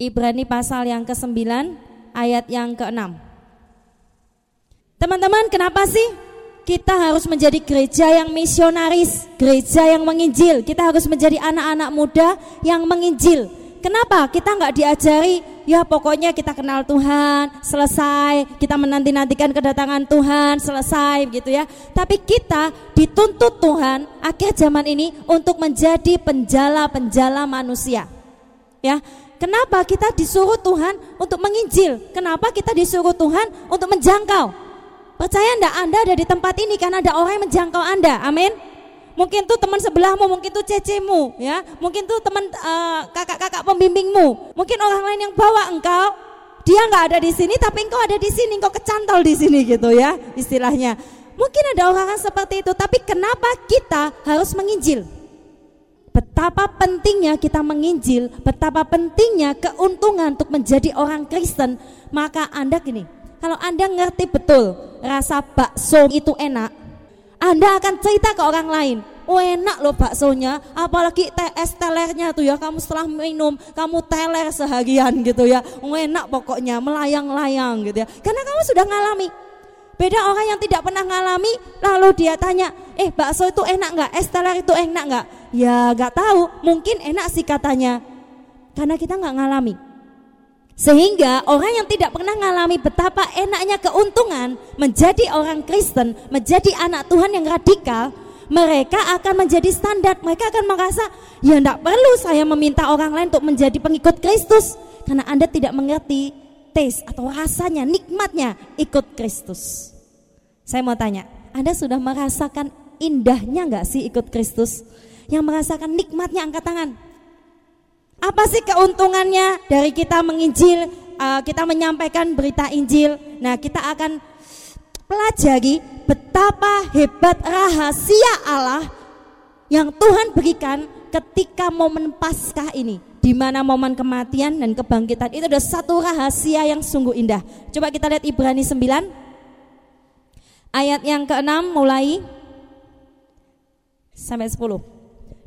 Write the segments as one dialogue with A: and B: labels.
A: Ibrani pasal yang ke-9 ayat yang ke-6. Teman-teman, kenapa sih kita harus menjadi gereja yang misionaris, gereja yang menginjil. Kita harus menjadi anak-anak muda yang menginjil. Kenapa kita nggak diajari? Ya pokoknya kita kenal Tuhan, selesai. Kita menanti-nantikan kedatangan Tuhan, selesai gitu ya. Tapi kita dituntut Tuhan akhir zaman ini untuk menjadi penjala-penjala manusia. Ya, kenapa kita disuruh Tuhan untuk menginjil? Kenapa kita disuruh Tuhan untuk menjangkau? Percaya enggak Anda ada di tempat ini karena ada orang yang menjangkau Anda. Amin. Mungkin tuh teman sebelahmu, mungkin tuh cecemu, ya. Mungkin tuh teman uh, kakak-kakak pembimbingmu. Mungkin orang lain yang bawa engkau. Dia nggak ada di sini tapi engkau ada di sini, engkau kecantol di sini gitu ya, istilahnya. Mungkin ada orang seperti itu, tapi kenapa kita harus menginjil? Betapa pentingnya kita menginjil, betapa pentingnya keuntungan untuk menjadi orang Kristen. Maka Anda gini, kalau Anda ngerti betul rasa bakso itu enak, Anda akan cerita ke orang lain. Oh enak loh baksonya, apalagi es telernya tuh ya. Kamu setelah minum, kamu teler seharian gitu ya. Oh enak pokoknya, melayang-layang gitu ya. Karena kamu sudah ngalami. Beda orang yang tidak pernah ngalami, lalu dia tanya, eh bakso itu enak nggak? Es teler itu enak nggak? Ya nggak tahu, mungkin enak sih katanya. Karena kita nggak ngalami. Sehingga orang yang tidak pernah mengalami betapa enaknya keuntungan menjadi orang Kristen, menjadi anak Tuhan yang radikal, mereka akan menjadi standar. Mereka akan merasa, ya tidak perlu saya meminta orang lain untuk menjadi pengikut Kristus. Karena Anda tidak mengerti taste atau rasanya, nikmatnya ikut Kristus. Saya mau tanya, Anda sudah merasakan indahnya nggak sih ikut Kristus? Yang merasakan nikmatnya angkat tangan. Apa sih keuntungannya dari kita menginjil, uh, kita menyampaikan berita Injil? Nah, kita akan pelajari betapa hebat rahasia Allah yang Tuhan berikan ketika momen Paskah ini. Di mana momen kematian dan kebangkitan itu adalah satu rahasia yang sungguh indah. Coba kita lihat Ibrani 9 ayat yang ke-6 mulai sampai 10.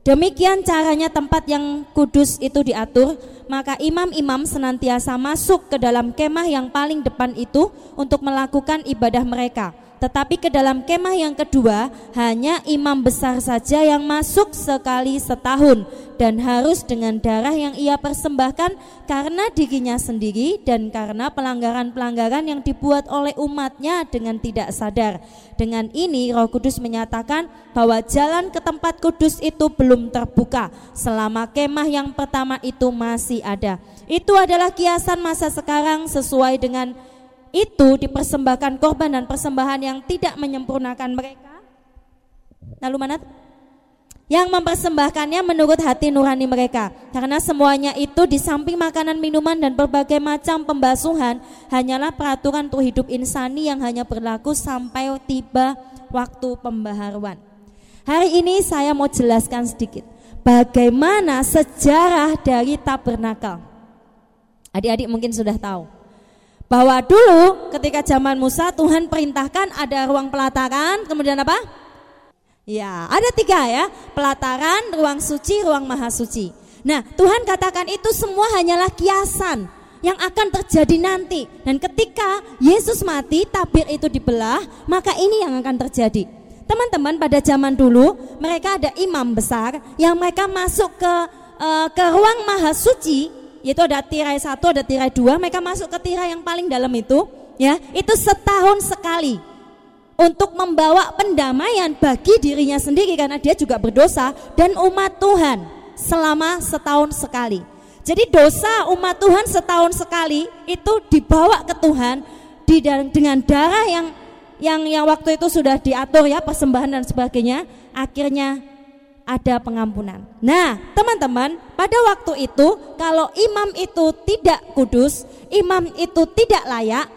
A: Demikian caranya tempat yang kudus itu diatur, maka imam-imam senantiasa masuk ke dalam kemah yang paling depan itu untuk melakukan ibadah mereka. Tetapi ke dalam kemah yang kedua hanya imam besar saja yang masuk sekali setahun dan harus dengan darah yang ia persembahkan karena dirinya sendiri dan karena pelanggaran-pelanggaran yang dibuat oleh umatnya dengan tidak sadar. Dengan ini Roh Kudus menyatakan bahwa jalan ke tempat kudus itu belum terbuka selama kemah yang pertama itu masih ada. Itu adalah kiasan masa sekarang sesuai dengan itu dipersembahkan korban dan persembahan yang tidak menyempurnakan mereka. Lalu mana? Yang mempersembahkannya menurut hati nurani mereka. Karena semuanya itu di samping makanan, minuman dan berbagai macam pembasuhan hanyalah peraturan untuk hidup insani yang hanya berlaku sampai tiba waktu pembaharuan. Hari ini saya mau jelaskan sedikit bagaimana sejarah dari tabernakel. Adik-adik mungkin sudah tahu bahwa dulu ketika zaman Musa Tuhan perintahkan ada ruang pelataran, kemudian apa? Ya, ada tiga ya, pelataran, ruang suci, ruang maha suci. Nah, Tuhan katakan itu semua hanyalah kiasan yang akan terjadi nanti. Dan ketika Yesus mati, tabir itu dibelah, maka ini yang akan terjadi. Teman-teman, pada zaman dulu mereka ada imam besar yang mereka masuk ke uh, ke ruang maha suci yaitu ada tirai satu, ada tirai dua, mereka masuk ke tirai yang paling dalam itu, ya, itu setahun sekali untuk membawa pendamaian bagi dirinya sendiri karena dia juga berdosa dan umat Tuhan selama setahun sekali. Jadi dosa umat Tuhan setahun sekali itu dibawa ke Tuhan di dengan darah yang yang yang waktu itu sudah diatur ya persembahan dan sebagainya akhirnya ada pengampunan. Nah, teman-teman, pada waktu itu kalau imam itu tidak kudus, imam itu tidak layak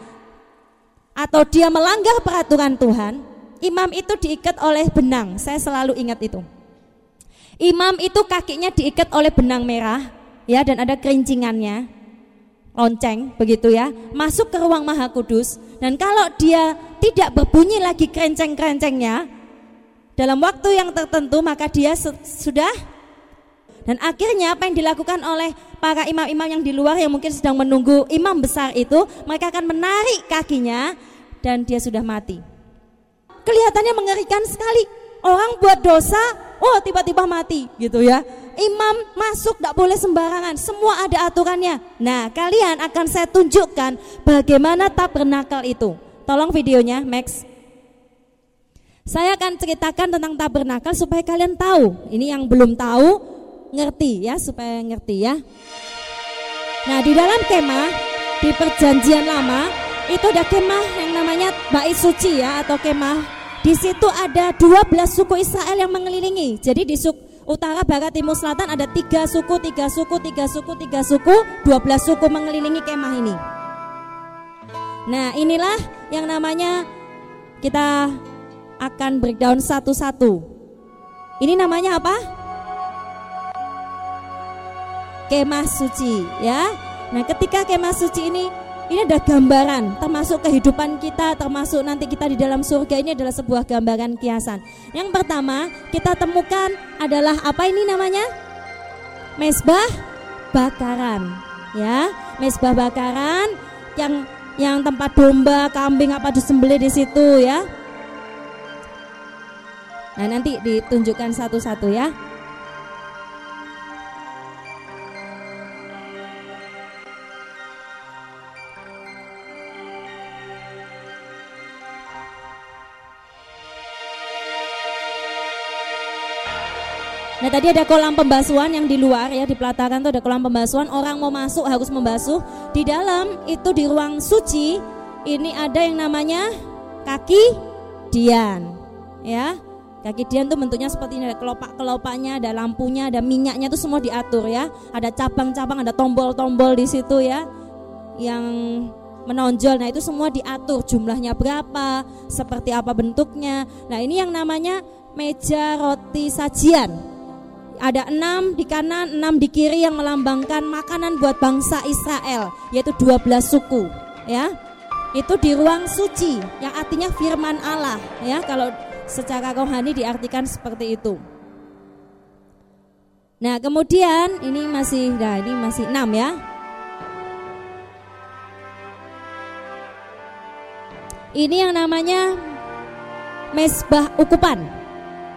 A: atau dia melanggar peraturan Tuhan, imam itu diikat oleh benang. Saya selalu ingat itu. Imam itu kakinya diikat oleh benang merah, ya dan ada kerincingannya. Lonceng begitu ya, masuk ke ruang Maha Kudus dan kalau dia tidak berbunyi lagi kerenceng-kerencengnya, dalam waktu yang tertentu maka dia sudah Dan akhirnya apa yang dilakukan oleh para imam-imam yang di luar yang mungkin sedang menunggu imam besar itu, mereka akan menarik kakinya dan dia sudah mati. Kelihatannya mengerikan sekali. Orang buat dosa, oh tiba-tiba mati gitu ya. Imam masuk tidak boleh sembarangan, semua ada aturannya. Nah, kalian akan saya tunjukkan bagaimana tabernakel itu. Tolong videonya, Max. Saya akan ceritakan tentang tabernakel supaya kalian tahu. Ini yang belum tahu, ngerti ya supaya ngerti ya. Nah di dalam kemah di perjanjian lama itu ada kemah yang namanya bait suci ya atau kemah. Di situ ada 12 suku Israel yang mengelilingi. Jadi di suku utara, barat, timur, selatan ada tiga suku, tiga suku, tiga suku, tiga suku, 12 suku mengelilingi kemah ini. Nah inilah yang namanya kita akan breakdown satu-satu. Ini namanya apa? kemah suci ya. Nah, ketika kemah suci ini ini ada gambaran termasuk kehidupan kita termasuk nanti kita di dalam surga ini adalah sebuah gambaran kiasan. Yang pertama, kita temukan adalah apa ini namanya? Mesbah bakaran ya. Mesbah bakaran yang yang tempat domba, kambing apa disembelih di situ ya. Nah, nanti ditunjukkan satu-satu ya. Nah tadi ada kolam pembasuhan yang di luar ya di pelataran itu ada kolam pembasuhan. Orang mau masuk harus membasuh. Di dalam itu di ruang suci ini ada yang namanya kaki dian ya kaki dian tuh bentuknya seperti ini ada kelopak kelopaknya ada lampunya ada minyaknya itu semua diatur ya ada cabang-cabang ada tombol-tombol di situ ya yang menonjol nah itu semua diatur jumlahnya berapa seperti apa bentuknya nah ini yang namanya meja roti sajian ada enam di kanan, enam di kiri yang melambangkan makanan buat bangsa Israel, yaitu 12 suku, ya. Itu di ruang suci, yang artinya firman Allah, ya. Kalau secara rohani diartikan seperti itu. Nah, kemudian ini masih nah ini masih enam ya. Ini yang namanya mesbah ukupan.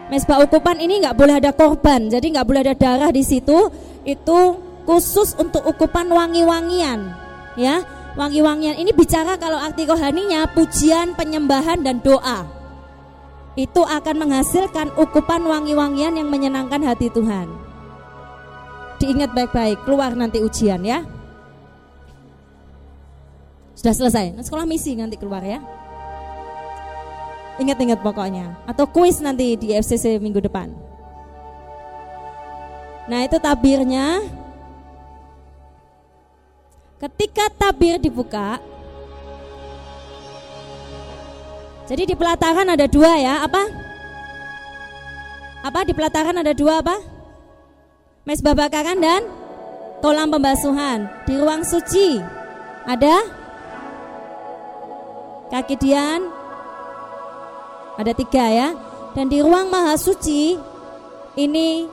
A: Mesbah ukupan ini nggak boleh ada korban, jadi nggak boleh ada darah di situ. Itu khusus untuk ukupan wangi-wangian, ya. Wangi-wangian ini bicara kalau arti rohaninya pujian, penyembahan dan doa. Itu akan menghasilkan ukupan wangi-wangian yang menyenangkan hati Tuhan. Diingat baik-baik, keluar nanti ujian ya. Sudah selesai. Nah, sekolah misi nanti keluar ya. Ingat-ingat pokoknya. Atau kuis nanti di FCC minggu depan. Nah itu tabirnya. Ketika tabir dibuka. Jadi di pelataran ada dua ya. Apa? Apa di pelataran ada dua apa? Mesbah bakaran dan kolam pembasuhan. Di ruang suci ada kaki dian, ada tiga ya. Dan di ruang maha suci ini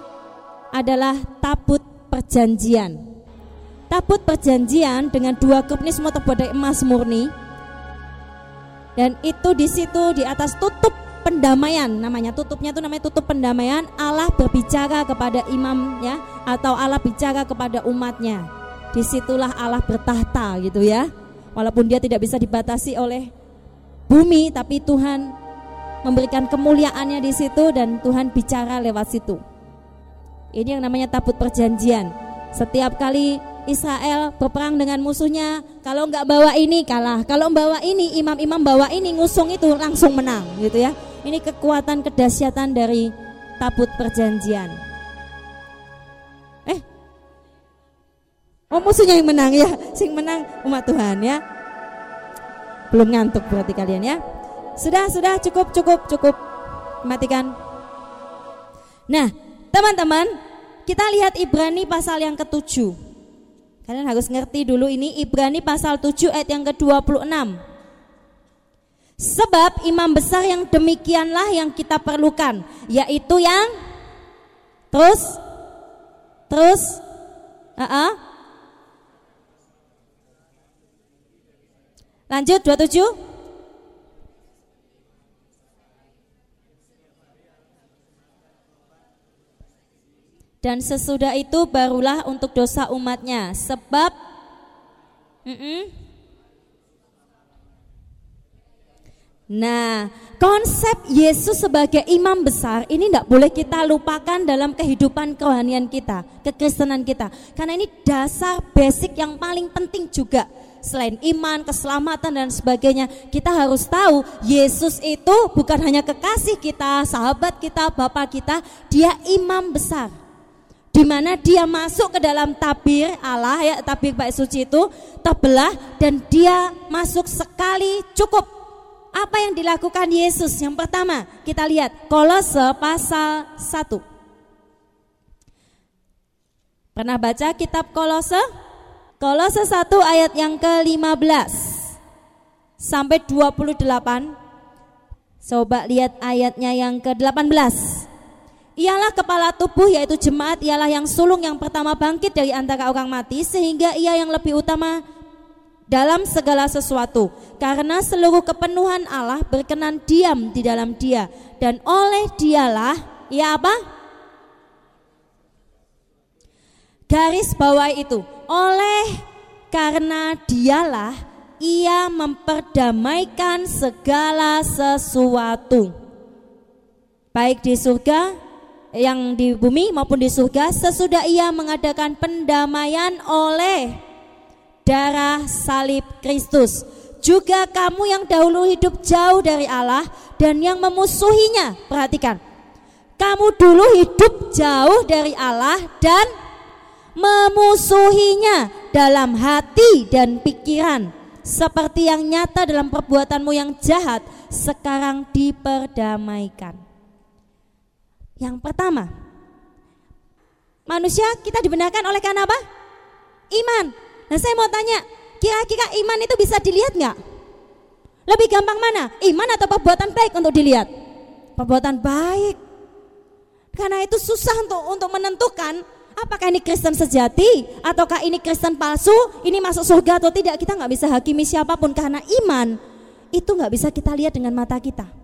A: adalah tabut perjanjian. Tabut perjanjian dengan dua cup ini semua terbuat emas murni. Dan itu di situ di atas tutup pendamaian namanya tutupnya itu namanya tutup pendamaian Allah berbicara kepada imam ya atau Allah bicara kepada umatnya di situlah Allah bertahta gitu ya walaupun dia tidak bisa dibatasi oleh bumi tapi Tuhan memberikan kemuliaannya di situ dan Tuhan bicara lewat situ. Ini yang namanya tabut perjanjian. Setiap kali Israel berperang dengan musuhnya, kalau nggak bawa ini kalah, kalau bawa ini imam-imam bawa ini ngusung itu langsung menang, gitu ya. Ini kekuatan kedahsyatan dari tabut perjanjian. Eh, oh musuhnya yang menang ya, sing menang umat Tuhan ya. Belum ngantuk berarti kalian ya. Sudah, sudah cukup, cukup, cukup. Matikan. Nah, teman-teman, kita lihat Ibrani pasal yang ketujuh. Kalian harus ngerti dulu ini Ibrani pasal 7 ayat yang ke-26. Sebab imam besar yang demikianlah yang kita perlukan, yaitu yang terus Terus uh -uh. Lanjut 27 Dan sesudah itu barulah untuk dosa umatnya Sebab mm -mm, Nah, konsep Yesus sebagai imam besar ini tidak boleh kita lupakan dalam kehidupan kerohanian kita, kekristenan kita. Karena ini dasar basic yang paling penting juga. Selain iman, keselamatan dan sebagainya, kita harus tahu Yesus itu bukan hanya kekasih kita, sahabat kita, bapak kita, dia imam besar. Di mana dia masuk ke dalam tabir Allah ya, tabir baik suci itu terbelah dan dia masuk sekali cukup apa yang dilakukan Yesus? Yang pertama, kita lihat Kolose pasal 1. Pernah baca kitab Kolose? Kolose 1 ayat yang ke-15 sampai 28. Coba lihat ayatnya yang ke-18. Ialah kepala tubuh yaitu jemaat ialah yang sulung yang pertama bangkit dari antara orang mati sehingga ia yang lebih utama dalam segala sesuatu. Karena seluruh kepenuhan Allah berkenan diam di dalam dia. Dan oleh dialah ya apa? Garis bawah itu. Oleh karena dialah ia memperdamaikan segala sesuatu. Baik di surga yang di bumi maupun di surga sesudah ia mengadakan pendamaian oleh darah salib Kristus. Juga kamu yang dahulu hidup jauh dari Allah dan yang memusuhinya. Perhatikan. Kamu dulu hidup jauh dari Allah dan memusuhinya dalam hati dan pikiran. Seperti yang nyata dalam perbuatanmu yang jahat sekarang diperdamaikan. Yang pertama, manusia kita dibenarkan oleh karena apa? Iman. Nah saya mau tanya, kira-kira iman itu bisa dilihat nggak? Lebih gampang mana? Iman atau perbuatan baik untuk dilihat? Perbuatan baik. Karena itu susah untuk untuk menentukan apakah ini Kristen sejati ataukah ini Kristen palsu, ini masuk surga atau tidak. Kita nggak bisa hakimi siapa pun karena iman itu nggak bisa kita lihat dengan mata kita.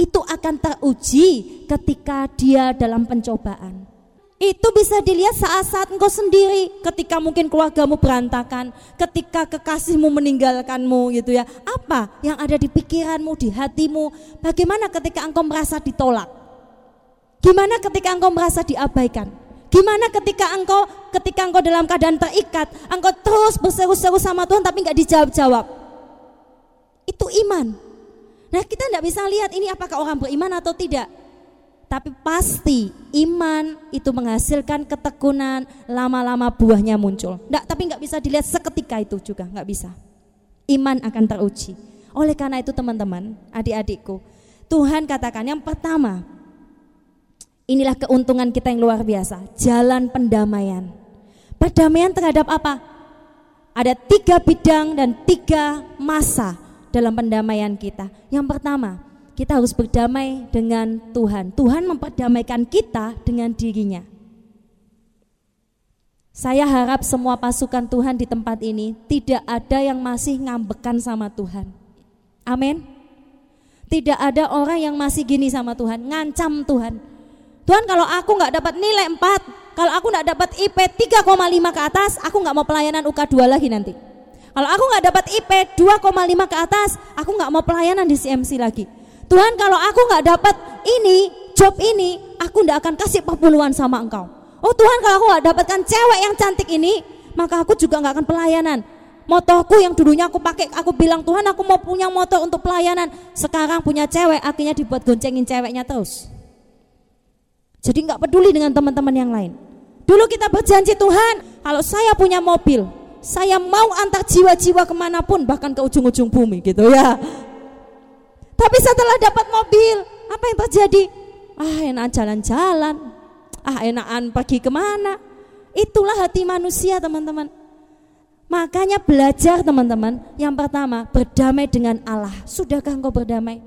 A: Itu akan teruji ketika dia dalam pencobaan. Itu bisa dilihat saat-saat engkau sendiri ketika mungkin keluargamu berantakan, ketika kekasihmu meninggalkanmu gitu ya. Apa yang ada di pikiranmu, di hatimu? Bagaimana ketika engkau merasa ditolak? Gimana ketika engkau merasa diabaikan? Gimana ketika engkau ketika engkau dalam keadaan terikat, engkau terus berseru-seru sama Tuhan tapi nggak dijawab-jawab? Itu iman. Nah kita tidak bisa lihat ini apakah orang beriman atau tidak. Tapi pasti iman itu menghasilkan ketekunan, lama-lama buahnya muncul. Nggak, tapi nggak bisa dilihat seketika itu juga, nggak bisa. Iman akan teruji. Oleh karena itu teman-teman, adik-adikku, Tuhan katakan yang pertama, inilah keuntungan kita yang luar biasa, jalan pendamaian. Perdamaian terhadap apa? Ada tiga bidang dan tiga masa dalam pendamaian kita. Yang pertama, kita harus berdamai dengan Tuhan. Tuhan memperdamaikan kita dengan dirinya. Saya harap semua pasukan Tuhan di tempat ini tidak ada yang masih ngambekan sama Tuhan. Amin. Tidak ada orang yang masih gini sama Tuhan, ngancam Tuhan. Tuhan kalau aku nggak dapat nilai 4, kalau aku nggak dapat IP 3,5 ke atas, aku nggak mau pelayanan UK 2 lagi nanti. Kalau aku nggak dapat IP 2,5 ke atas, aku nggak mau pelayanan di CMC lagi. Tuhan kalau aku nggak dapat ini, job ini, aku nggak akan kasih perpuluhan sama engkau. Oh Tuhan kalau aku nggak dapatkan cewek yang cantik ini, maka aku juga nggak akan pelayanan. Motorku yang dulunya aku pakai, aku bilang Tuhan aku mau punya motor untuk pelayanan. Sekarang punya cewek, akhirnya dibuat goncengin ceweknya terus. Jadi nggak peduli dengan teman-teman yang lain. Dulu kita berjanji Tuhan, kalau saya punya mobil, saya mau antar jiwa-jiwa ke mana pun, bahkan ke ujung-ujung bumi gitu ya. Tapi setelah dapat mobil, apa yang terjadi? Ah enak jalan-jalan, ah enakan pergi ke mana. Itulah hati manusia teman-teman. Makanya belajar teman-teman. Yang pertama berdamai dengan Allah. Sudahkah engkau berdamai?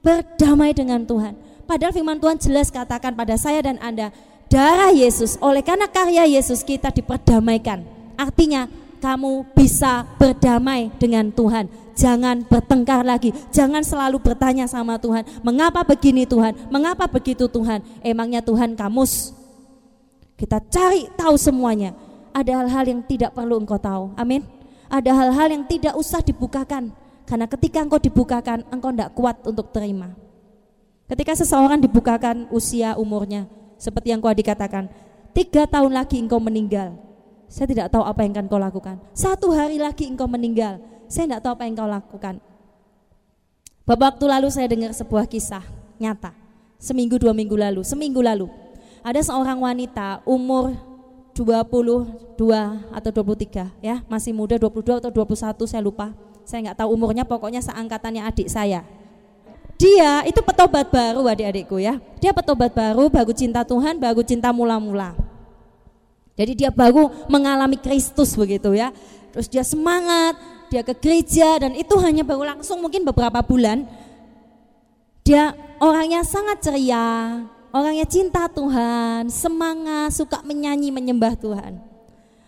A: Berdamai dengan Tuhan. Padahal firman Tuhan jelas katakan pada saya dan Anda, darah Yesus, oleh karena karya Yesus kita diperdamaikan. Artinya kamu bisa berdamai dengan Tuhan. Jangan bertengkar lagi, jangan selalu bertanya sama Tuhan, mengapa begini Tuhan, mengapa begitu Tuhan? Emangnya Tuhan kamus? Kita cari tahu semuanya. Ada hal-hal yang tidak perlu engkau tahu. Amin. Ada hal-hal yang tidak usah dibukakan. Karena ketika engkau dibukakan, engkau tidak kuat untuk terima. Ketika seseorang dibukakan usia umurnya, seperti yang kau dikatakan, tiga tahun lagi engkau meninggal. Saya tidak tahu apa yang akan kau lakukan. Satu hari lagi engkau meninggal. Saya tidak tahu apa yang kau lakukan. Beberapa waktu lalu saya dengar sebuah kisah nyata. Seminggu dua minggu lalu, seminggu lalu. Ada seorang wanita umur 22 atau 23 ya, masih muda 22 atau 21 saya lupa. Saya nggak tahu umurnya, pokoknya seangkatannya adik saya. Dia itu petobat baru adik-adikku ya. Dia petobat baru, baru cinta Tuhan, baru cinta mula-mula. Jadi dia baru mengalami Kristus begitu ya. Terus dia semangat, dia ke gereja dan itu hanya baru langsung mungkin beberapa bulan. Dia orangnya sangat ceria, orangnya cinta Tuhan, semangat, suka menyanyi menyembah Tuhan.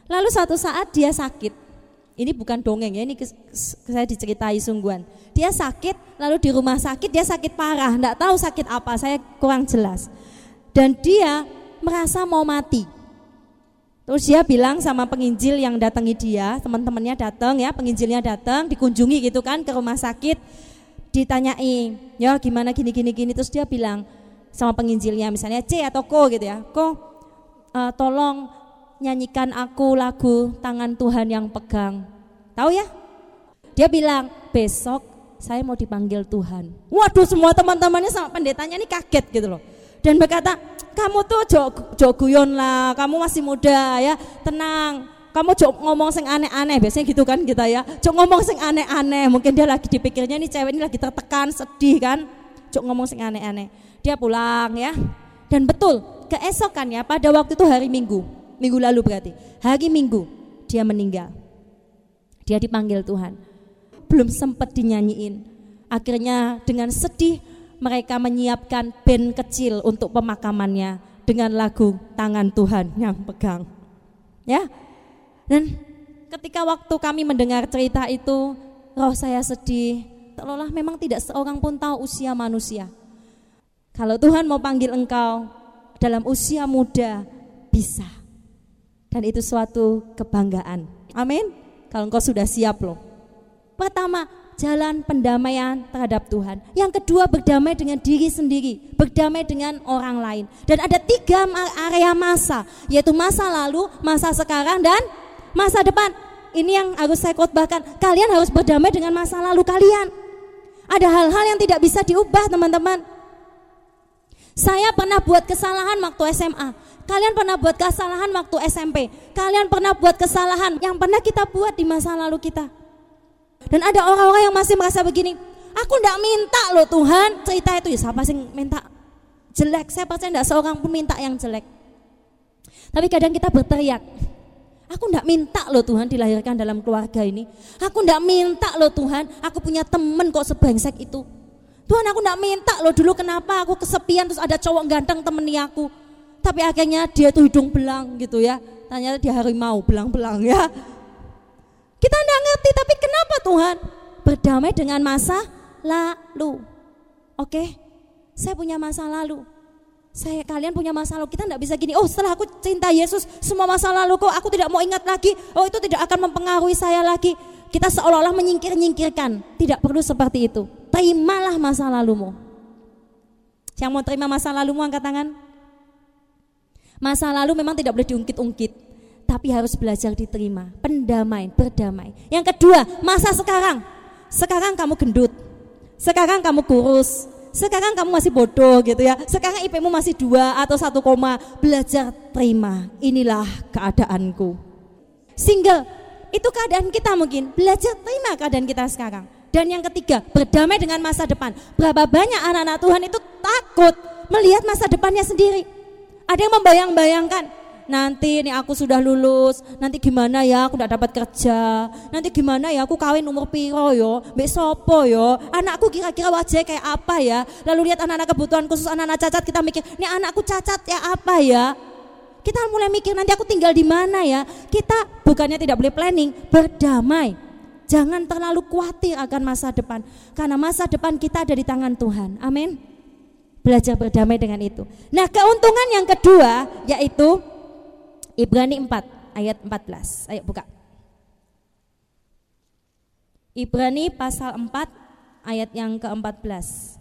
A: Lalu suatu saat dia sakit. Ini bukan dongeng ya, ini saya diceritai sungguhan. Dia sakit, lalu di rumah sakit dia sakit parah, enggak tahu sakit apa, saya kurang jelas. Dan dia merasa mau mati. Terus dia bilang sama penginjil yang datangi dia, teman-temannya datang ya, penginjilnya datang, dikunjungi gitu kan ke rumah sakit, ditanyai, ya gimana gini gini gini, terus dia bilang sama penginjilnya, misalnya C atau Ko gitu ya, Ko, uh, tolong nyanyikan aku lagu tangan Tuhan yang pegang, tahu ya? Dia bilang besok saya mau dipanggil Tuhan. Waduh semua teman-temannya sama pendetanya ini kaget gitu loh dan berkata, kamu tuh jok guyon lah, kamu masih muda ya, tenang. Kamu jok ngomong sing aneh-aneh, biasanya gitu kan kita ya. Jok ngomong sing aneh-aneh, mungkin dia lagi dipikirnya ini cewek ini lagi tertekan, sedih kan. Jok ngomong sing aneh-aneh. Dia pulang ya. Dan betul, keesokan ya pada waktu itu hari Minggu, minggu lalu berarti. Hari Minggu dia meninggal. Dia dipanggil Tuhan. Belum sempat dinyanyiin. Akhirnya dengan sedih mereka menyiapkan band kecil untuk pemakamannya dengan lagu Tangan Tuhan yang pegang. Ya. Dan ketika waktu kami mendengar cerita itu, roh saya sedih. Seolah memang tidak seorang pun tahu usia manusia. Kalau Tuhan mau panggil engkau dalam usia muda, bisa. Dan itu suatu kebanggaan. Amin. Kalau engkau sudah siap loh. Pertama, jalan pendamaian terhadap Tuhan. Yang kedua berdamai dengan diri sendiri, berdamai dengan orang lain. Dan ada tiga area masa, yaitu masa lalu, masa sekarang, dan masa depan. Ini yang harus saya khotbahkan. Kalian harus berdamai dengan masa lalu kalian. Ada hal-hal yang tidak bisa diubah teman-teman. Saya pernah buat kesalahan waktu SMA. Kalian pernah buat kesalahan waktu SMP. Kalian pernah buat kesalahan yang pernah kita buat di masa lalu kita. Dan ada orang-orang yang masih merasa begini, aku tidak minta loh Tuhan cerita itu ya siapa sih minta jelek. Saya percaya tidak seorang pun minta yang jelek. Tapi kadang kita berteriak, aku tidak minta loh Tuhan dilahirkan dalam keluarga ini. Aku tidak minta loh Tuhan, aku punya temen kok sebengsek itu. Tuhan aku tidak minta loh dulu kenapa aku kesepian terus ada cowok ganteng temeni aku. Tapi akhirnya dia tuh hidung belang gitu ya. Tanya dia harimau belang-belang ya. Kita tidak ngerti, tapi kenapa Tuhan? Berdamai dengan masa lalu. Oke, saya punya masa lalu. Saya kalian punya masa lalu. Kita tidak bisa gini. Oh, setelah aku cinta Yesus, semua masa lalu kok aku tidak mau ingat lagi. Oh, itu tidak akan mempengaruhi saya lagi. Kita seolah-olah menyingkir-nyingkirkan. Tidak perlu seperti itu. Terimalah masa lalumu. Yang mau terima masa lalumu angkat tangan. Masa lalu memang tidak boleh diungkit-ungkit tapi harus belajar diterima, pendamai, berdamai. Yang kedua, masa sekarang. Sekarang kamu gendut. Sekarang kamu kurus. Sekarang kamu masih bodoh gitu ya. Sekarang IPmu masih dua atau satu koma. Belajar terima. Inilah keadaanku. Single, itu keadaan kita mungkin. Belajar terima keadaan kita sekarang. Dan yang ketiga, berdamai dengan masa depan. Berapa banyak anak-anak Tuhan itu takut melihat masa depannya sendiri. Ada yang membayang-bayangkan, nanti ini aku sudah lulus, nanti gimana ya aku tidak dapat kerja, nanti gimana ya aku kawin umur piro yo, mbek sopo yo, anakku kira-kira wajah kayak apa ya, lalu lihat anak-anak kebutuhan khusus anak-anak cacat kita mikir, ini anakku cacat ya apa ya, kita mulai mikir nanti aku tinggal di mana ya, kita bukannya tidak boleh planning, berdamai, jangan terlalu khawatir akan masa depan, karena masa depan kita ada di tangan Tuhan, amin. Belajar berdamai dengan itu. Nah, keuntungan yang kedua yaitu Ibrani 4 ayat 14. Ayo buka. Ibrani pasal 4 ayat yang ke-14.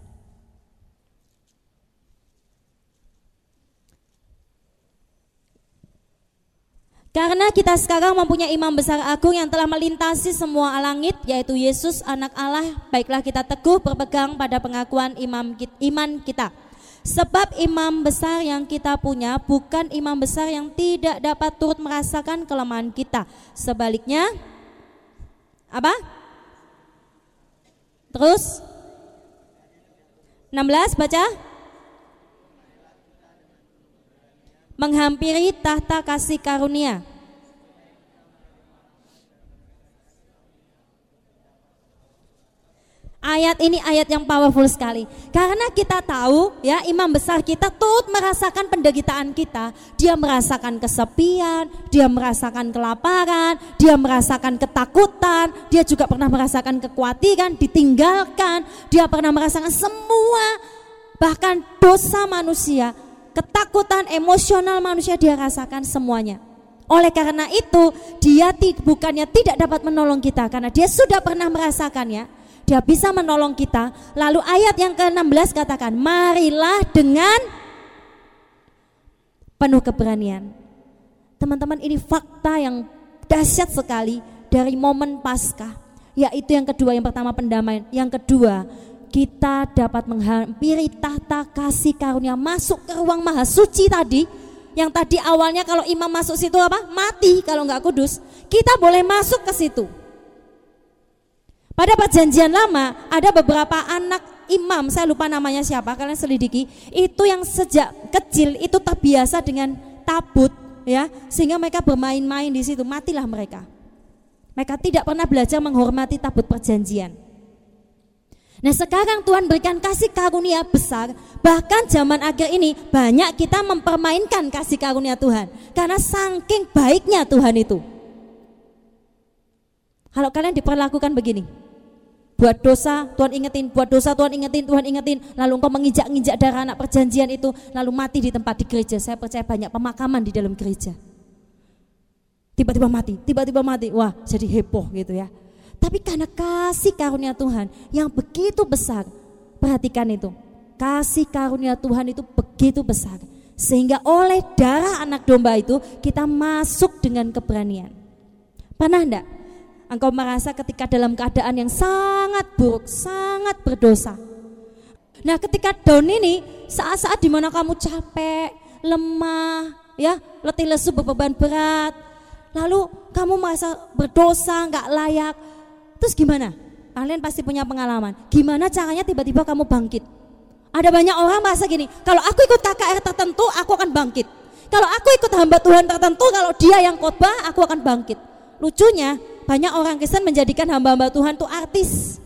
A: Karena kita sekarang mempunyai imam besar agung yang telah melintasi semua langit yaitu Yesus anak Allah, baiklah kita teguh berpegang pada pengakuan imam iman kita. Sebab imam besar yang kita punya bukan imam besar yang tidak dapat turut merasakan kelemahan kita. Sebaliknya, apa? Terus 16 baca. Menghampiri tahta kasih karunia Ayat ini ayat yang powerful sekali. Karena kita tahu ya imam besar kita turut merasakan penderitaan kita. Dia merasakan kesepian, dia merasakan kelaparan, dia merasakan ketakutan, dia juga pernah merasakan kekhawatiran, ditinggalkan, dia pernah merasakan semua bahkan dosa manusia, ketakutan emosional manusia dia rasakan semuanya. Oleh karena itu, dia bukannya tidak dapat menolong kita karena dia sudah pernah merasakannya dia bisa menolong kita. Lalu ayat yang ke-16 katakan, marilah dengan penuh keberanian. Teman-teman ini fakta yang dahsyat sekali dari momen Paskah. Yaitu yang kedua, yang pertama pendamaian, yang kedua kita dapat menghampiri tahta kasih karunia masuk ke ruang maha suci tadi yang tadi awalnya kalau imam masuk situ apa mati kalau nggak kudus kita boleh masuk ke situ pada perjanjian lama ada beberapa anak imam, saya lupa namanya siapa, kalian selidiki. Itu yang sejak kecil itu terbiasa dengan tabut ya, sehingga mereka bermain-main di situ, matilah mereka. Mereka tidak pernah belajar menghormati tabut perjanjian. Nah sekarang Tuhan berikan kasih karunia besar Bahkan zaman akhir ini banyak kita mempermainkan kasih karunia Tuhan Karena saking baiknya Tuhan itu Kalau kalian diperlakukan begini buat dosa Tuhan ingetin, buat dosa Tuhan ingetin, Tuhan ingetin, lalu engkau menginjak-injak darah anak perjanjian itu, lalu mati di tempat di gereja. Saya percaya banyak pemakaman di dalam gereja. Tiba-tiba mati, tiba-tiba mati, wah jadi heboh gitu ya. Tapi karena kasih karunia Tuhan yang begitu besar, perhatikan itu, kasih karunia Tuhan itu begitu besar, sehingga oleh darah anak domba itu kita masuk dengan keberanian. Pernah enggak engkau merasa ketika dalam keadaan yang sangat buruk, sangat berdosa. Nah, ketika down ini saat-saat di mana kamu capek, lemah, ya, letih lesu beban berat, lalu kamu merasa berdosa, nggak layak, terus gimana? Kalian pasti punya pengalaman. Gimana caranya tiba-tiba kamu bangkit? Ada banyak orang merasa gini, kalau aku ikut KKR tertentu, aku akan bangkit. Kalau aku ikut hamba Tuhan tertentu, kalau dia yang khotbah, aku akan bangkit. Lucunya, banyak orang Kristen menjadikan hamba-hamba Tuhan itu artis.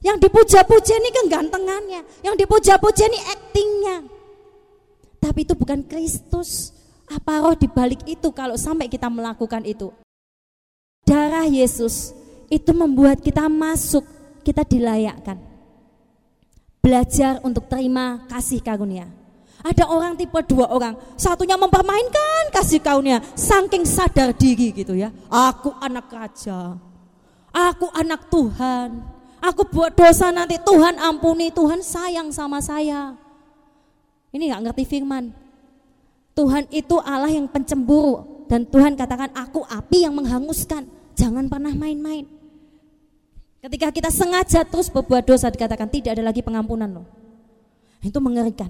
A: Yang dipuja-puja ini kegantengannya, yang dipuja-puja ini aktingnya. Tapi itu bukan Kristus. Apa roh dibalik itu kalau sampai kita melakukan itu? Darah Yesus itu membuat kita masuk, kita dilayakkan. Belajar untuk terima kasih karunia. Ada orang tipe dua orang, satunya mempermainkan kasih karunia, saking sadar diri gitu ya. Aku anak raja, aku anak Tuhan, aku buat dosa nanti Tuhan ampuni, Tuhan sayang sama saya. Ini nggak ngerti firman. Tuhan itu Allah yang pencemburu dan Tuhan katakan aku api yang menghanguskan. Jangan pernah main-main. Ketika kita sengaja terus berbuat dosa dikatakan tidak ada lagi pengampunan loh. Itu mengerikan.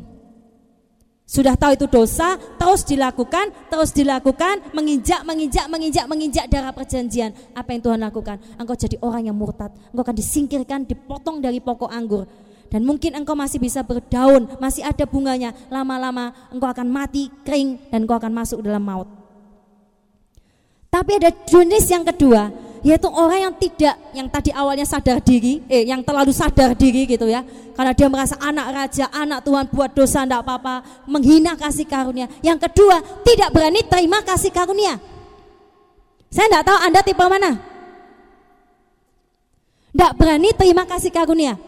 A: Sudah tahu itu dosa, terus dilakukan, terus dilakukan, menginjak, menginjak, menginjak, menginjak darah perjanjian. Apa yang Tuhan lakukan? Engkau jadi orang yang murtad. Engkau akan disingkirkan, dipotong dari pokok anggur. Dan mungkin engkau masih bisa berdaun, masih ada bunganya. Lama-lama engkau akan mati, kering, dan engkau akan masuk dalam maut. Tapi ada jenis yang kedua, yaitu orang yang tidak, yang tadi awalnya sadar diri, eh yang terlalu sadar diri gitu ya. Karena dia merasa anak raja, anak Tuhan buat dosa tidak apa-apa, menghina kasih karunia. Yang kedua, tidak berani terima kasih karunia. Saya tidak tahu Anda tipe mana. Tidak berani terima kasih karunia.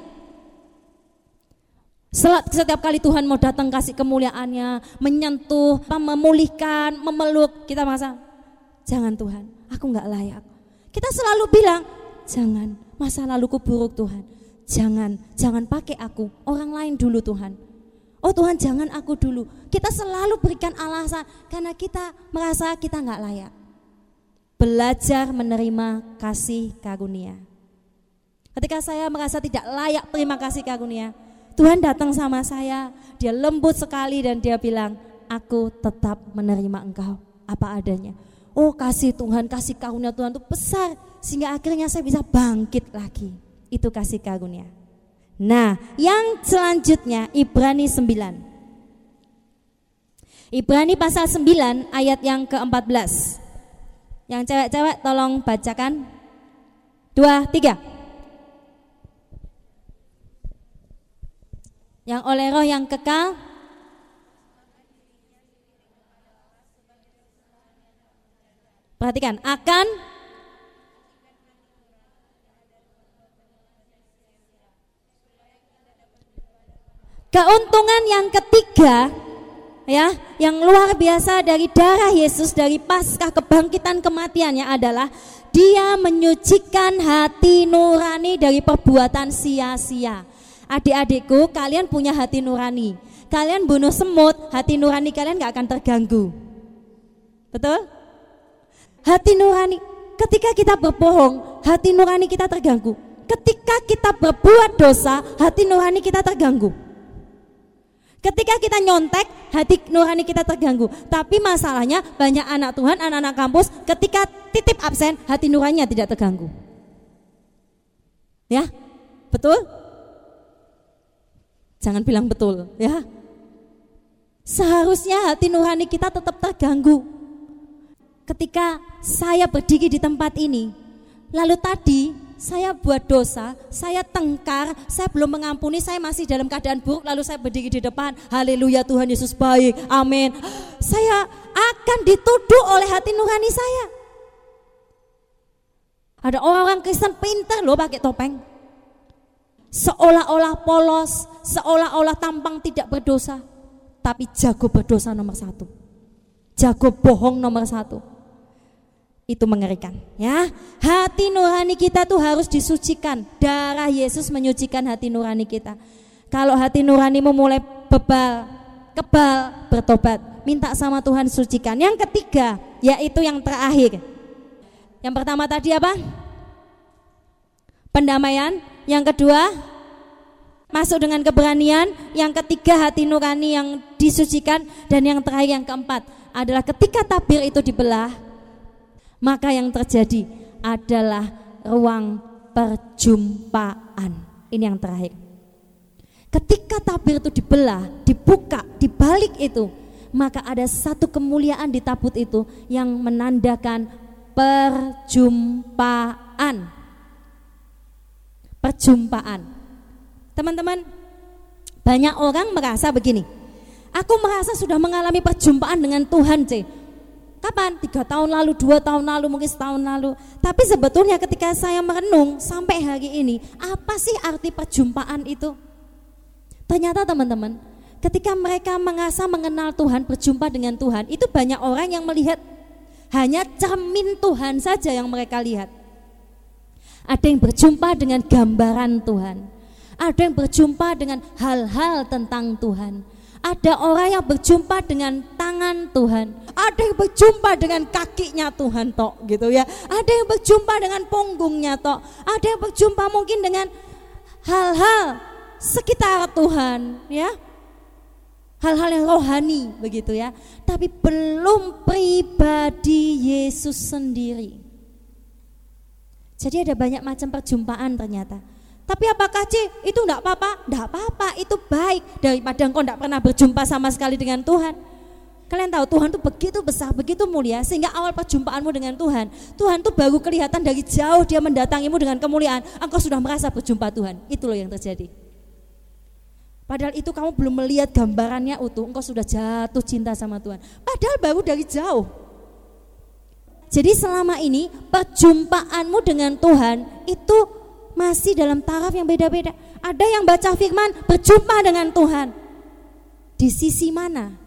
A: Setiap kali Tuhan mau datang kasih kemuliaannya, menyentuh, memulihkan, memeluk, kita merasa, jangan Tuhan, aku nggak layak. Kita selalu bilang, jangan, masa laluku buruk Tuhan. Jangan, jangan pakai aku, orang lain dulu Tuhan. Oh Tuhan jangan aku dulu. Kita selalu berikan alasan karena kita merasa kita nggak layak. Belajar menerima kasih karunia. Ketika saya merasa tidak layak terima kasih karunia, Tuhan datang sama saya, dia lembut sekali dan dia bilang, aku tetap menerima engkau apa adanya. Oh kasih Tuhan, kasih karunia Tuhan itu besar sehingga akhirnya saya bisa bangkit lagi. Itu kasih karunia. Nah, yang selanjutnya Ibrani 9. Ibrani pasal 9 ayat yang ke-14. Yang cewek-cewek tolong bacakan. Dua, tiga. yang oleh roh yang kekal Perhatikan, akan Keuntungan yang ketiga ya, yang luar biasa dari darah Yesus dari paskah kebangkitan kematiannya adalah dia menyucikan hati nurani dari perbuatan sia-sia. Adik-adikku, kalian punya hati nurani. Kalian bunuh semut, hati nurani kalian gak akan terganggu. Betul? Hati nurani, ketika kita berbohong, hati nurani kita terganggu. Ketika kita berbuat dosa, hati nurani kita terganggu. Ketika kita nyontek, hati nurani kita terganggu. Tapi masalahnya banyak anak Tuhan, anak-anak kampus, ketika titip absen, hati nuraninya tidak terganggu. Ya, betul? Jangan bilang betul, ya. Seharusnya hati nurani kita tetap terganggu. Ketika saya berdiri di tempat ini, lalu tadi saya buat dosa, saya tengkar, saya belum mengampuni, saya masih dalam keadaan buruk, lalu saya berdiri di depan, haleluya Tuhan Yesus baik, amin. Saya akan dituduh oleh hati nurani saya. Ada orang-orang Kristen pintar loh pakai topeng seolah-olah polos, seolah-olah tampang tidak berdosa, tapi jago berdosa nomor satu, jago bohong nomor satu. Itu mengerikan, ya. Hati nurani kita tuh harus disucikan. Darah Yesus menyucikan hati nurani kita. Kalau hati nurani memulai bebal, kebal, bertobat, minta sama Tuhan sucikan. Yang ketiga, yaitu yang terakhir. Yang pertama tadi apa? Pendamaian, yang kedua, masuk dengan keberanian. Yang ketiga, hati nurani yang disucikan. Dan yang terakhir, yang keempat adalah ketika tabir itu dibelah, maka yang terjadi adalah ruang perjumpaan. Ini yang terakhir. Ketika tabir itu dibelah, dibuka, dibalik itu, maka ada satu kemuliaan di tabut itu yang menandakan perjumpaan perjumpaan. Teman-teman, banyak orang merasa begini. Aku merasa sudah mengalami perjumpaan dengan Tuhan, C. Kapan? Tiga tahun lalu, dua tahun lalu, mungkin setahun lalu. Tapi sebetulnya ketika saya merenung sampai hari ini, apa sih arti perjumpaan itu? Ternyata teman-teman, ketika mereka merasa mengenal Tuhan, berjumpa dengan Tuhan, itu banyak orang yang melihat hanya cermin Tuhan saja yang mereka lihat. Ada yang berjumpa dengan gambaran Tuhan. Ada yang berjumpa dengan hal-hal tentang Tuhan. Ada orang yang berjumpa dengan tangan Tuhan. Ada yang berjumpa dengan kakinya Tuhan tok gitu ya. Ada yang berjumpa dengan punggungnya tok. Ada yang berjumpa mungkin dengan hal-hal sekitar Tuhan ya. Hal-hal yang rohani begitu ya. Tapi belum pribadi Yesus sendiri. Jadi ada banyak macam perjumpaan ternyata. Tapi apakah C itu enggak apa-apa? Enggak apa-apa, itu baik daripada engkau enggak pernah berjumpa sama sekali dengan Tuhan. Kalian tahu Tuhan tuh begitu besar, begitu mulia sehingga awal perjumpaanmu dengan Tuhan, Tuhan tuh baru kelihatan dari jauh dia mendatangimu dengan kemuliaan, engkau sudah merasa berjumpa Tuhan. Itu loh yang terjadi. Padahal itu kamu belum melihat gambarannya utuh, engkau sudah jatuh cinta sama Tuhan. Padahal baru dari jauh. Jadi selama ini perjumpaanmu dengan Tuhan itu masih dalam taraf yang beda-beda. Ada yang baca firman berjumpa dengan Tuhan. Di sisi mana?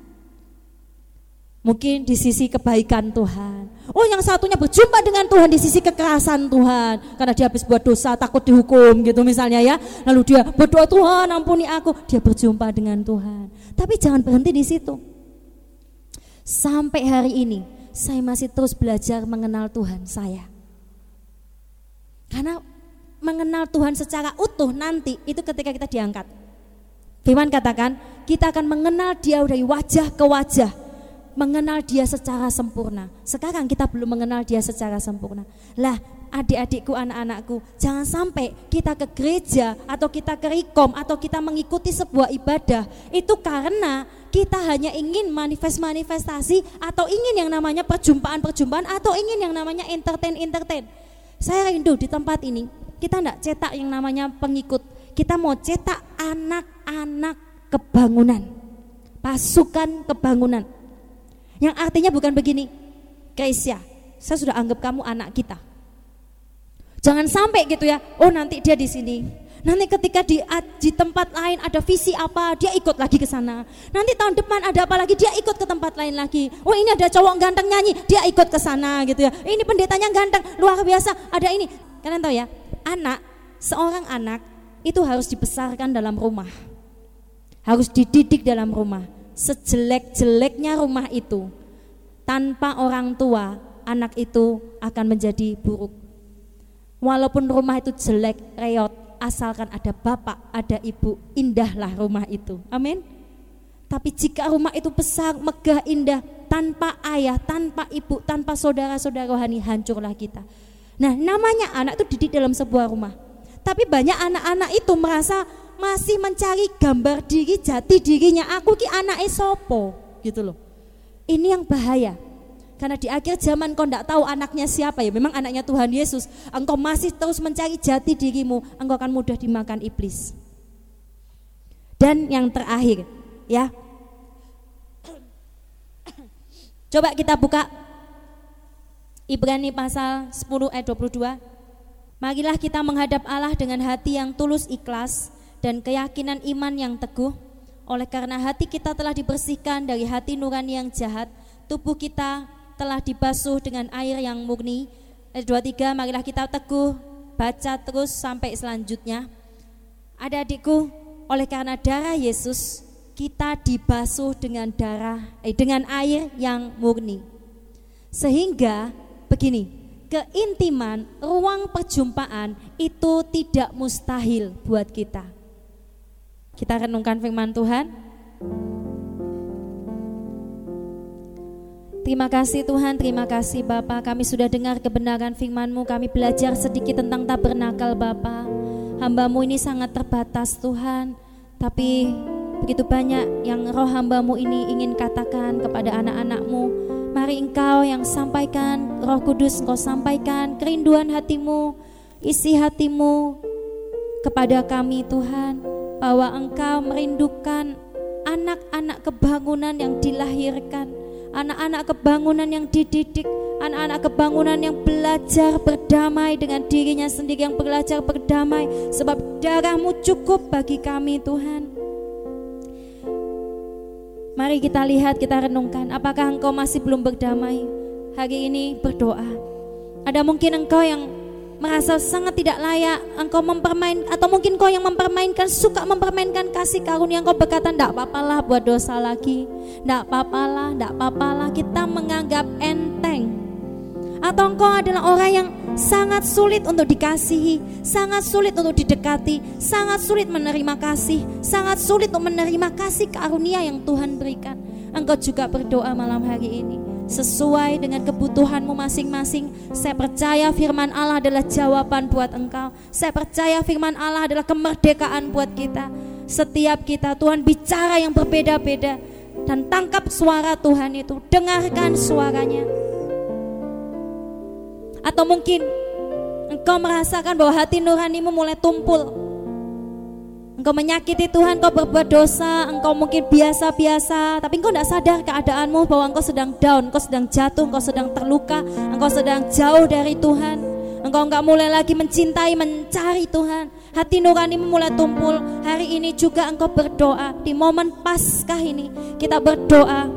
A: Mungkin di sisi kebaikan Tuhan. Oh yang satunya berjumpa dengan Tuhan di sisi kekerasan Tuhan. Karena dia habis buat dosa takut dihukum gitu misalnya ya. Lalu dia berdoa Tuhan ampuni aku. Dia berjumpa dengan Tuhan. Tapi jangan berhenti di situ. Sampai hari ini saya masih terus belajar mengenal Tuhan saya. Karena mengenal Tuhan secara utuh nanti itu ketika kita diangkat. Firman katakan kita akan mengenal dia dari wajah ke wajah mengenal dia secara sempurna. Sekarang kita belum mengenal dia secara sempurna. Lah, adik-adikku, anak-anakku, jangan sampai kita ke gereja atau kita ke rekom atau kita mengikuti sebuah ibadah itu karena kita hanya ingin manifest-manifestasi atau ingin yang namanya perjumpaan-perjumpaan atau ingin yang namanya entertain-entertain. Saya rindu di tempat ini kita tidak cetak yang namanya pengikut. Kita mau cetak anak-anak kebangunan, pasukan kebangunan yang artinya bukan begini, Keisha, saya sudah anggap kamu anak kita. Jangan sampai gitu ya, oh nanti dia di sini. Nanti ketika di, di tempat lain ada visi apa, dia ikut lagi ke sana. Nanti tahun depan ada apa lagi, dia ikut ke tempat lain lagi. Oh ini ada cowok ganteng nyanyi, dia ikut ke sana gitu ya. Ini pendetanya ganteng, luar biasa, ada ini. Kalian tahu ya, anak, seorang anak itu harus dibesarkan dalam rumah. Harus dididik dalam rumah sejelek-jeleknya rumah itu, tanpa orang tua, anak itu akan menjadi buruk. Walaupun rumah itu jelek, reot, asalkan ada bapak, ada ibu, indahlah rumah itu. Amin. Tapi jika rumah itu besar, megah, indah, tanpa ayah, tanpa ibu, tanpa saudara-saudara rohani, hancurlah kita. Nah, namanya anak itu didik dalam sebuah rumah. Tapi banyak anak-anak itu merasa masih mencari gambar diri jati dirinya. Aku ki anak esopo gitu loh. Ini yang bahaya. Karena di akhir zaman kau tidak tahu anaknya siapa ya. Memang anaknya Tuhan Yesus. Engkau masih terus mencari jati dirimu engkau akan mudah dimakan iblis. Dan yang terakhir ya. Coba kita buka Ibrani pasal 10 ayat 22 Marilah kita menghadap Allah dengan hati yang tulus ikhlas dan keyakinan iman yang teguh. Oleh karena hati kita telah dibersihkan dari hati nurani yang jahat, tubuh kita telah dibasuh dengan air yang murni. Ayat 23, marilah kita teguh, baca terus sampai selanjutnya. Ada adikku, oleh karena darah Yesus, kita dibasuh dengan darah, eh, dengan air yang murni. Sehingga begini, keintiman, ruang perjumpaan itu tidak mustahil buat kita. Kita renungkan firman Tuhan. Terima kasih Tuhan, terima kasih Bapa. Kami sudah dengar kebenaran firman-Mu, kami belajar sedikit tentang tabernakel Bapa. Hambamu ini sangat terbatas Tuhan, tapi begitu banyak yang roh hambamu ini ingin katakan kepada anak-anakmu. Mari engkau yang sampaikan, roh kudus engkau sampaikan kerinduan hatimu, isi hatimu kepada kami Tuhan bahwa Engkau merindukan anak-anak kebangunan yang dilahirkan, anak-anak kebangunan yang dididik, anak-anak kebangunan yang belajar berdamai dengan dirinya sendiri, yang belajar berdamai sebab darahmu cukup bagi kami Tuhan. Mari kita lihat, kita renungkan, apakah engkau masih belum berdamai? Hari ini berdoa. Ada mungkin engkau yang merasa sangat tidak layak, engkau mempermain atau mungkin kau yang mempermainkan suka mempermainkan kasih karunia engkau berkata tidak apalah buat dosa lagi, tidak apalah, tidak apalah kita menganggap enteng. Atau engkau adalah orang yang sangat sulit untuk dikasihi, sangat sulit untuk didekati, sangat sulit menerima kasih, sangat sulit untuk menerima kasih karunia yang Tuhan berikan. Engkau juga berdoa malam hari ini. sesuai dengan kebutuhanmu masing-masing. Saya percaya firman Allah adalah jawaban buat engkau. Saya percaya firman Allah adalah kemerdekaan buat kita. Setiap kita Tuhan bicara yang berbeda-beda dan tangkap suara Tuhan itu, dengarkan suaranya. Atau mungkin engkau merasakan bahwa hati nuranimu mulai tumpul Engkau menyakiti Tuhan, engkau berbuat dosa, engkau mungkin biasa-biasa, tapi engkau tidak sadar keadaanmu bahwa engkau sedang down, engkau sedang jatuh, engkau sedang terluka, engkau sedang jauh dari Tuhan. Engkau enggak mulai lagi mencintai, mencari Tuhan. Hati nuranimu mulai tumpul. Hari ini juga engkau berdoa di momen Paskah ini. Kita berdoa.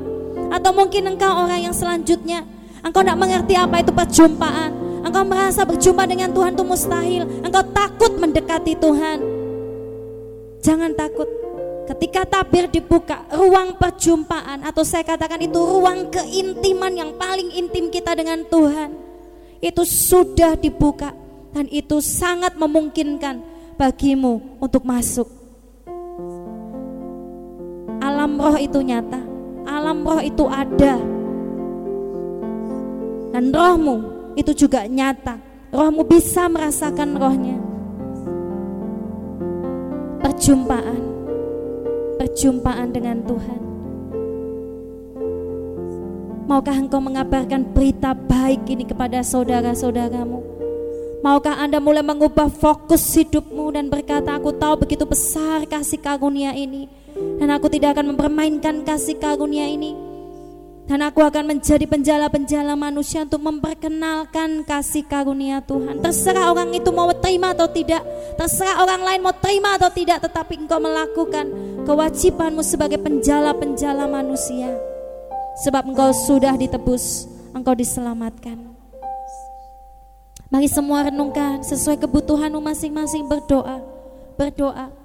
A: Atau mungkin engkau orang yang selanjutnya Engkau tidak mengerti apa itu perjumpaan. Engkau merasa berjumpa dengan Tuhan itu mustahil. Engkau takut mendekati Tuhan. Jangan takut. Ketika tabir dibuka, ruang perjumpaan atau saya katakan itu ruang keintiman yang paling intim kita dengan Tuhan. Itu sudah dibuka dan itu sangat memungkinkan bagimu untuk masuk. Alam roh itu nyata, alam roh itu ada. Dan rohmu itu juga nyata. Rohmu bisa merasakan rohnya perjumpaan perjumpaan dengan Tuhan Maukah engkau mengabarkan berita baik ini kepada saudara-saudaramu? Maukah Anda mulai mengubah fokus hidupmu dan berkata, "Aku tahu begitu besar kasih karunia ini, dan aku tidak akan mempermainkan kasih karunia ini." Dan aku akan menjadi penjala-penjala manusia untuk memperkenalkan kasih karunia Tuhan. Terserah orang itu mau terima atau tidak, terserah orang lain mau terima atau tidak, tetapi engkau melakukan kewajibanmu sebagai penjala-penjala manusia. Sebab engkau sudah ditebus, engkau diselamatkan. Mari semua renungkan sesuai kebutuhanmu masing-masing berdoa, berdoa.